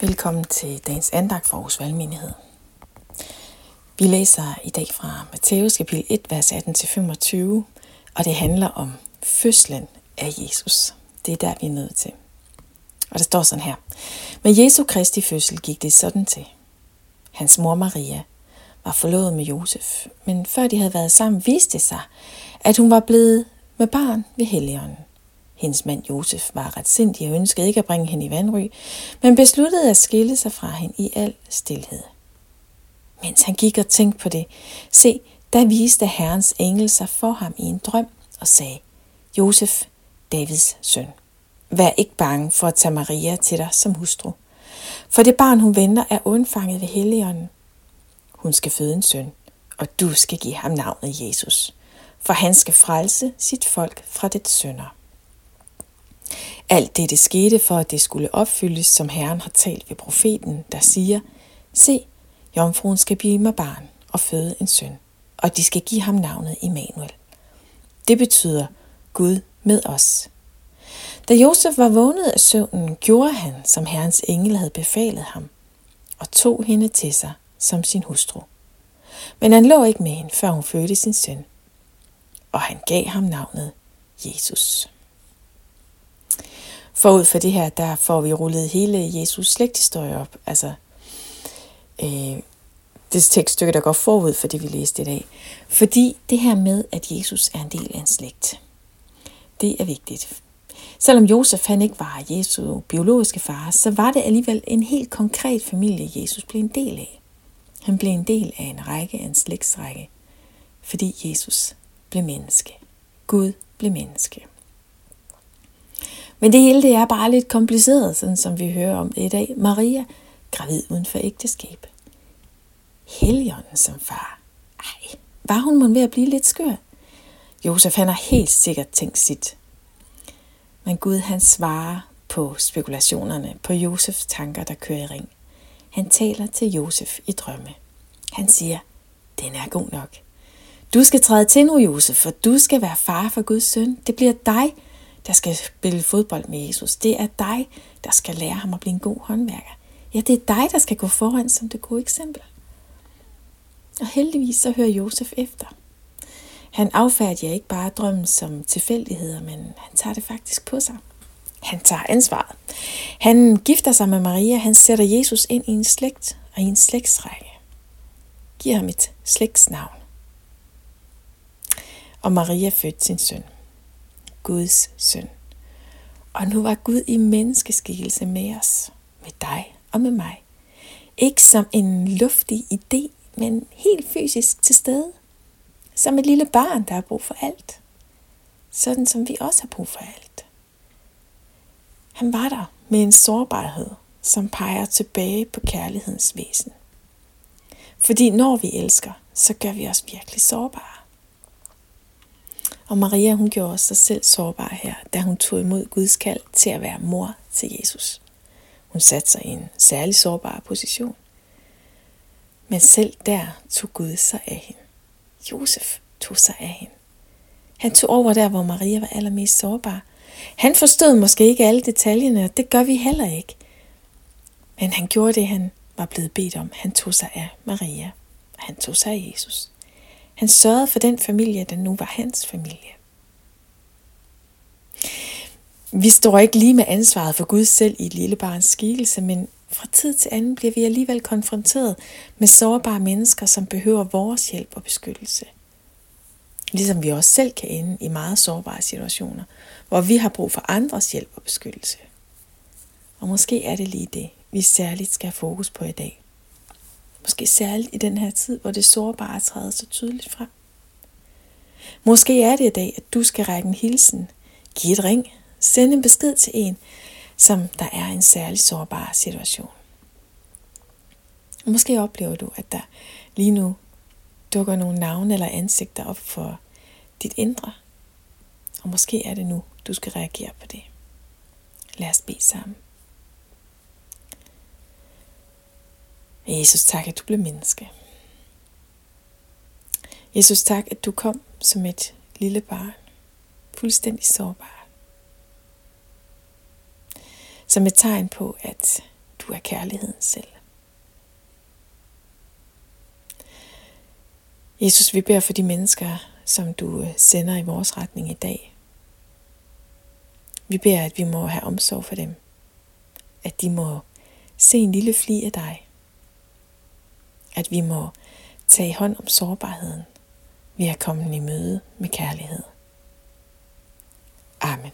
Velkommen til dagens andagt for Aarhus Valgmenighed. Vi læser i dag fra Matthæus kapitel 1, vers 18-25, og det handler om fødslen af Jesus. Det er der, vi er nødt til. Og det står sådan her. Med Jesu Kristi fødsel gik det sådan til. Hans mor Maria var forlovet med Josef, men før de havde været sammen, viste det sig, at hun var blevet med barn ved Helligånden. Hendes mand Josef var ret sindig og ønskede ikke at bringe hende i vandry, men besluttede at skille sig fra hende i al stilhed. Mens han gik og tænkte på det, se, der viste Herrens engel sig for ham i en drøm og sagde, Josef, Davids søn, vær ikke bange for at tage Maria til dig som hustru, for det barn, hun venter, er undfanget ved Helligånden. Hun skal føde en søn, og du skal give ham navnet Jesus, for han skal frelse sit folk fra det sønder. Alt dette skete for, at det skulle opfyldes, som Herren har talt ved profeten, der siger, Se, jomfruen skal blive med barn og føde en søn, og de skal give ham navnet Immanuel. Det betyder Gud med os. Da Josef var vågnet af søvnen, gjorde han, som Herrens engel havde befalet ham, og tog hende til sig som sin hustru. Men han lå ikke med hende, før hun fødte sin søn, og han gav ham navnet Jesus. Forud for det her, der får vi rullet hele Jesus slægthistorie op. Altså, øh, det tekststykke, der går forud for det, vi læste i dag. Fordi det her med, at Jesus er en del af en slægt, det er vigtigt. Selvom Josef han ikke var Jesu biologiske far, så var det alligevel en helt konkret familie, Jesus blev en del af. Han blev en del af en række af en slægtsrække, fordi Jesus blev menneske. Gud blev menneske. Men det hele det er bare lidt kompliceret, sådan som vi hører om det i dag. Maria, gravid uden for ægteskab. Helligånden som far. Ej, var hun måske ved at blive lidt skør? Josef han har helt sikkert tænkt sit. Men Gud han svarer på spekulationerne, på Josefs tanker, der kører i ring. Han taler til Josef i drømme. Han siger, den er god nok. Du skal træde til nu, Josef, for du skal være far for Guds søn. Det bliver dig, der skal spille fodbold med Jesus. Det er dig, der skal lære ham at blive en god håndværker. Ja, det er dig, der skal gå foran som det gode eksempel. Og heldigvis så hører Josef efter. Han affærdiger ikke bare drømmen som tilfældigheder, men han tager det faktisk på sig. Han tager ansvaret. Han gifter sig med Maria, han sætter Jesus ind i en slægt og i en slægtsrække. Giver ham et slægtsnavn. Og Maria fødte sin søn. Guds søn. Og nu var Gud i menneskeskikkelse med os, med dig og med mig. Ikke som en luftig idé, men helt fysisk til stede. Som et lille barn, der har brug for alt. Sådan som vi også har brug for alt. Han var der med en sårbarhed, som peger tilbage på kærlighedens væsen. Fordi når vi elsker, så gør vi os virkelig sårbare. Og Maria, hun gjorde sig selv sårbar her, da hun tog imod Guds kald til at være mor til Jesus. Hun satte sig i en særlig sårbar position. Men selv der tog Gud sig af hende. Josef tog sig af hende. Han tog over der, hvor Maria var allermest sårbar. Han forstod måske ikke alle detaljerne, og det gør vi heller ikke. Men han gjorde det, han var blevet bedt om. Han tog sig af Maria, og han tog sig af Jesus. Han sørgede for den familie, der nu var hans familie. Vi står ikke lige med ansvaret for Gud selv i et lille barns skikkelse, men fra tid til anden bliver vi alligevel konfronteret med sårbare mennesker, som behøver vores hjælp og beskyttelse. Ligesom vi også selv kan ende i meget sårbare situationer, hvor vi har brug for andres hjælp og beskyttelse. Og måske er det lige det, vi særligt skal have fokus på i dag. Måske særligt i den her tid, hvor det sårbare træder så tydeligt frem. Måske er det i dag, at du skal række en hilsen, give et ring, sende en besked til en, som der er en særlig sårbar situation. Måske oplever du, at der lige nu dukker nogle navne eller ansigter op for dit indre. Og måske er det nu, du skal reagere på det. Lad os bede sammen. Jesus, tak, at du blev menneske. Jesus, tak, at du kom som et lille barn, fuldstændig sårbar. Som et tegn på, at du er kærligheden selv. Jesus, vi beder for de mennesker, som du øh, sender i vores retning i dag. Vi beder, at vi må have omsorg for dem. At de må se en lille fli af dig. At vi må tage hånd om sårbarheden ved at komme i møde med kærlighed. Amen.